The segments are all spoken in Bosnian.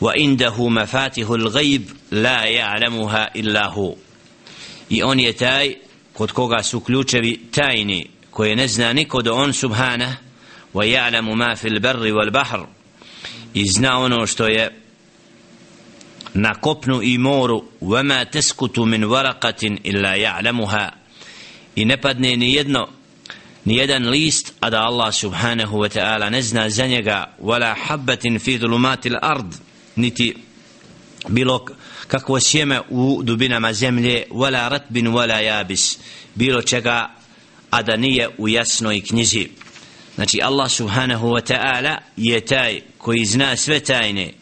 وعنده مفاتيح الغيب لا يعلمها إلا هو i on je taj kod koga su ključevi tajni koje ne zna niko do on subhana wa ya'lamu ma fil barri wal bahr i zna ono što je na kopnu i moru wa ma taskutu min waraqatin illa ya'lamuha i ne padne ni jedno ni jedan list a da Allah subhanahu wa ta'ala ne zna za njega wala habbatin fi dhulumatil ard niti bilo kakvo sjeme u dubinama zemlje wala ratbin wala yabis bilo čega a da nije u jasnoj knjizi. Znači Allah subhanahu wa ta'ala je taj koji zna sve tajne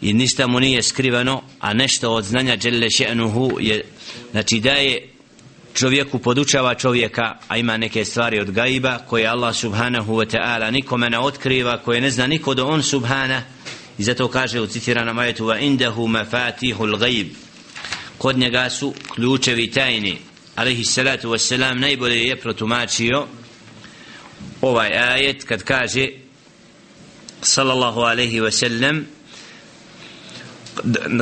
i ništa mu nije skrivano a nešto od znanja dželle še'nuhu je znači daje čovjeku podučava čovjeka a ima neke stvari od gaiba koje Allah subhanahu wa ta'ala nikome ne otkriva koje ne zna niko do on subhana i zato kaže u citiranom ajetu wa indahu mafatihul gaib kod njega su ključevi tajni. Alaihi salatu wassalam najbolje je protumačio ovaj ajet kad kaže sallallahu alaihi wasallam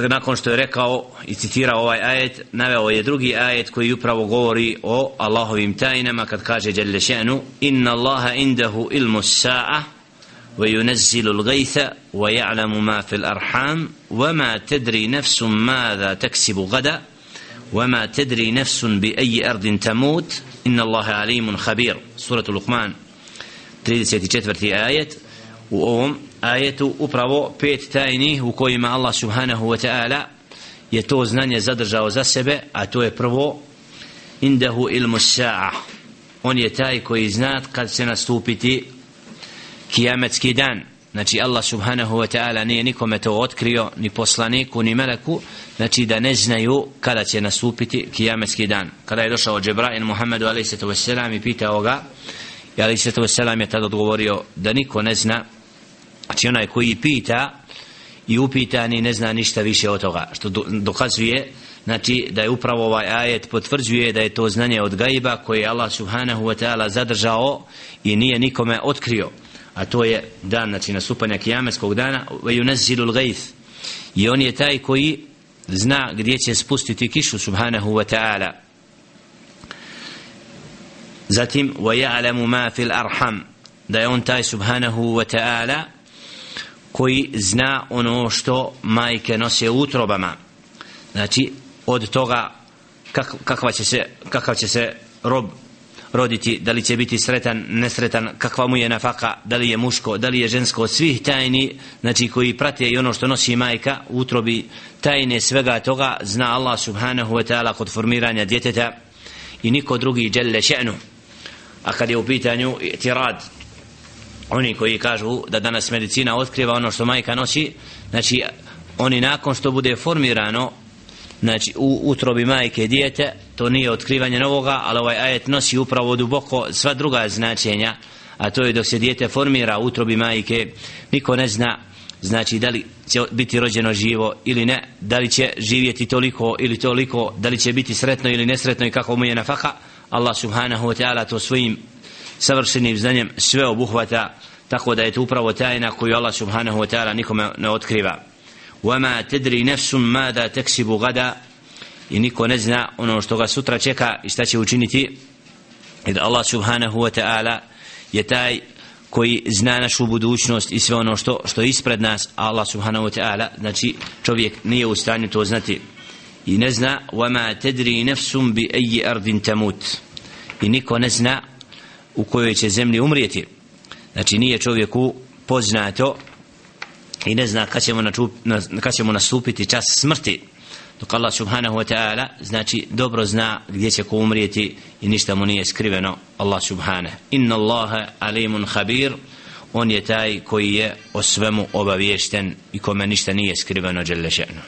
nakon što je rekao i citirao ovaj ajet naveo je drugi ajet koji upravo govori o Allahovim tajnama kad kaže Jalla še'nu inna Allaha indahu ilmu sa'a وينزل الغيث ويعلم ما في الأرحام وما تدري نفس ماذا تكسب غدا وما تدري نفس بأي أرض تموت. إن الله عليم خبير. سورة لقمان. 34 آية. وأوم آية أبراو بيت تايني وكوي وكويما الله سبحانه وتعالى يتوزنان يزدرجا وزاسبة أتوه برو. عنده علم الساعة. on je taj koji znat kad se kijametski dan znači Allah subhanahu wa ta'ala nije nikome to otkrio ni poslaniku ni meleku znači da ne znaju kada će nastupiti kijametski dan kada je došao Džebrain Muhammedu a.s. i pitao ga i a.s. se to je tada odgovorio da niko ne zna znači onaj koji pita i upitani ne zna ništa više od toga što dokazuje znači da je upravo ovaj ajet potvrđuje da je to znanje od gajba koje je Allah subhanahu wa ta'ala zadržao i nije nikome otkrio a to je dan znači nastupanja kijameskog dana ve yunazzilul ghaith i on je taj koji zna gdje će spustiti kišu subhanahu wa ta'ala. Zatim wa ya'lamu ma fil arham. Da je on taj subhanahu wa ta'ala koji zna ono što majke nose u utrobama. Znači od toga kak, kakva će se kakav će se rob roditi, da li će biti sretan, nesretan, kakva mu je nafaka, da li je muško, da li je žensko, svih tajni, znači koji prate i ono što nosi majka, utrobi tajne svega toga, zna Allah subhanahu wa ta'ala kod formiranja djeteta i niko drugi djelle še'nu. A kad je u pitanju tirad, oni koji kažu da danas medicina otkriva ono što majka nosi, znači oni nakon što bude formirano znači u utrobi majke dijete to nije otkrivanje novoga ali ovaj ajet nosi upravo duboko sva druga značenja a to je dok se dijete formira u utrobi majke niko ne zna znači da li će biti rođeno živo ili ne da li će živjeti toliko ili toliko da li će biti sretno ili nesretno i kako mu je nafaka Allah subhanahu wa ta'ala to svojim savršenim znanjem sve obuhvata tako da je to upravo tajna koju Allah subhanahu wa ta'ala nikome ne otkriva وما تدري نفس ماذا تكسب غدا i niko ne zna ono što ga sutra čeka i šta će učiniti jer Allah subhanahu wa ta'ala je taj koji zna našu budućnost i sve ono što, što je ispred nas Allah subhanahu wa ta'ala znači čovjek nije u stanju to znati i ne zna وما تدري نفس بأي أرض تموت i niko ne zna u kojoj će zemlji umrijeti znači nije čovjeku poznato i ne zna kad ćemo, načup, kad ćemo nastupiti čas smrti dok Allah subhanahu wa ta'ala znači dobro zna gdje će ko umrijeti i ništa mu nije skriveno. Allah subhanahu. Inna Allaha alimun khabir. On je taj koji je o svemu obaviješten i kome ništa nije skriveno dželle še'nu.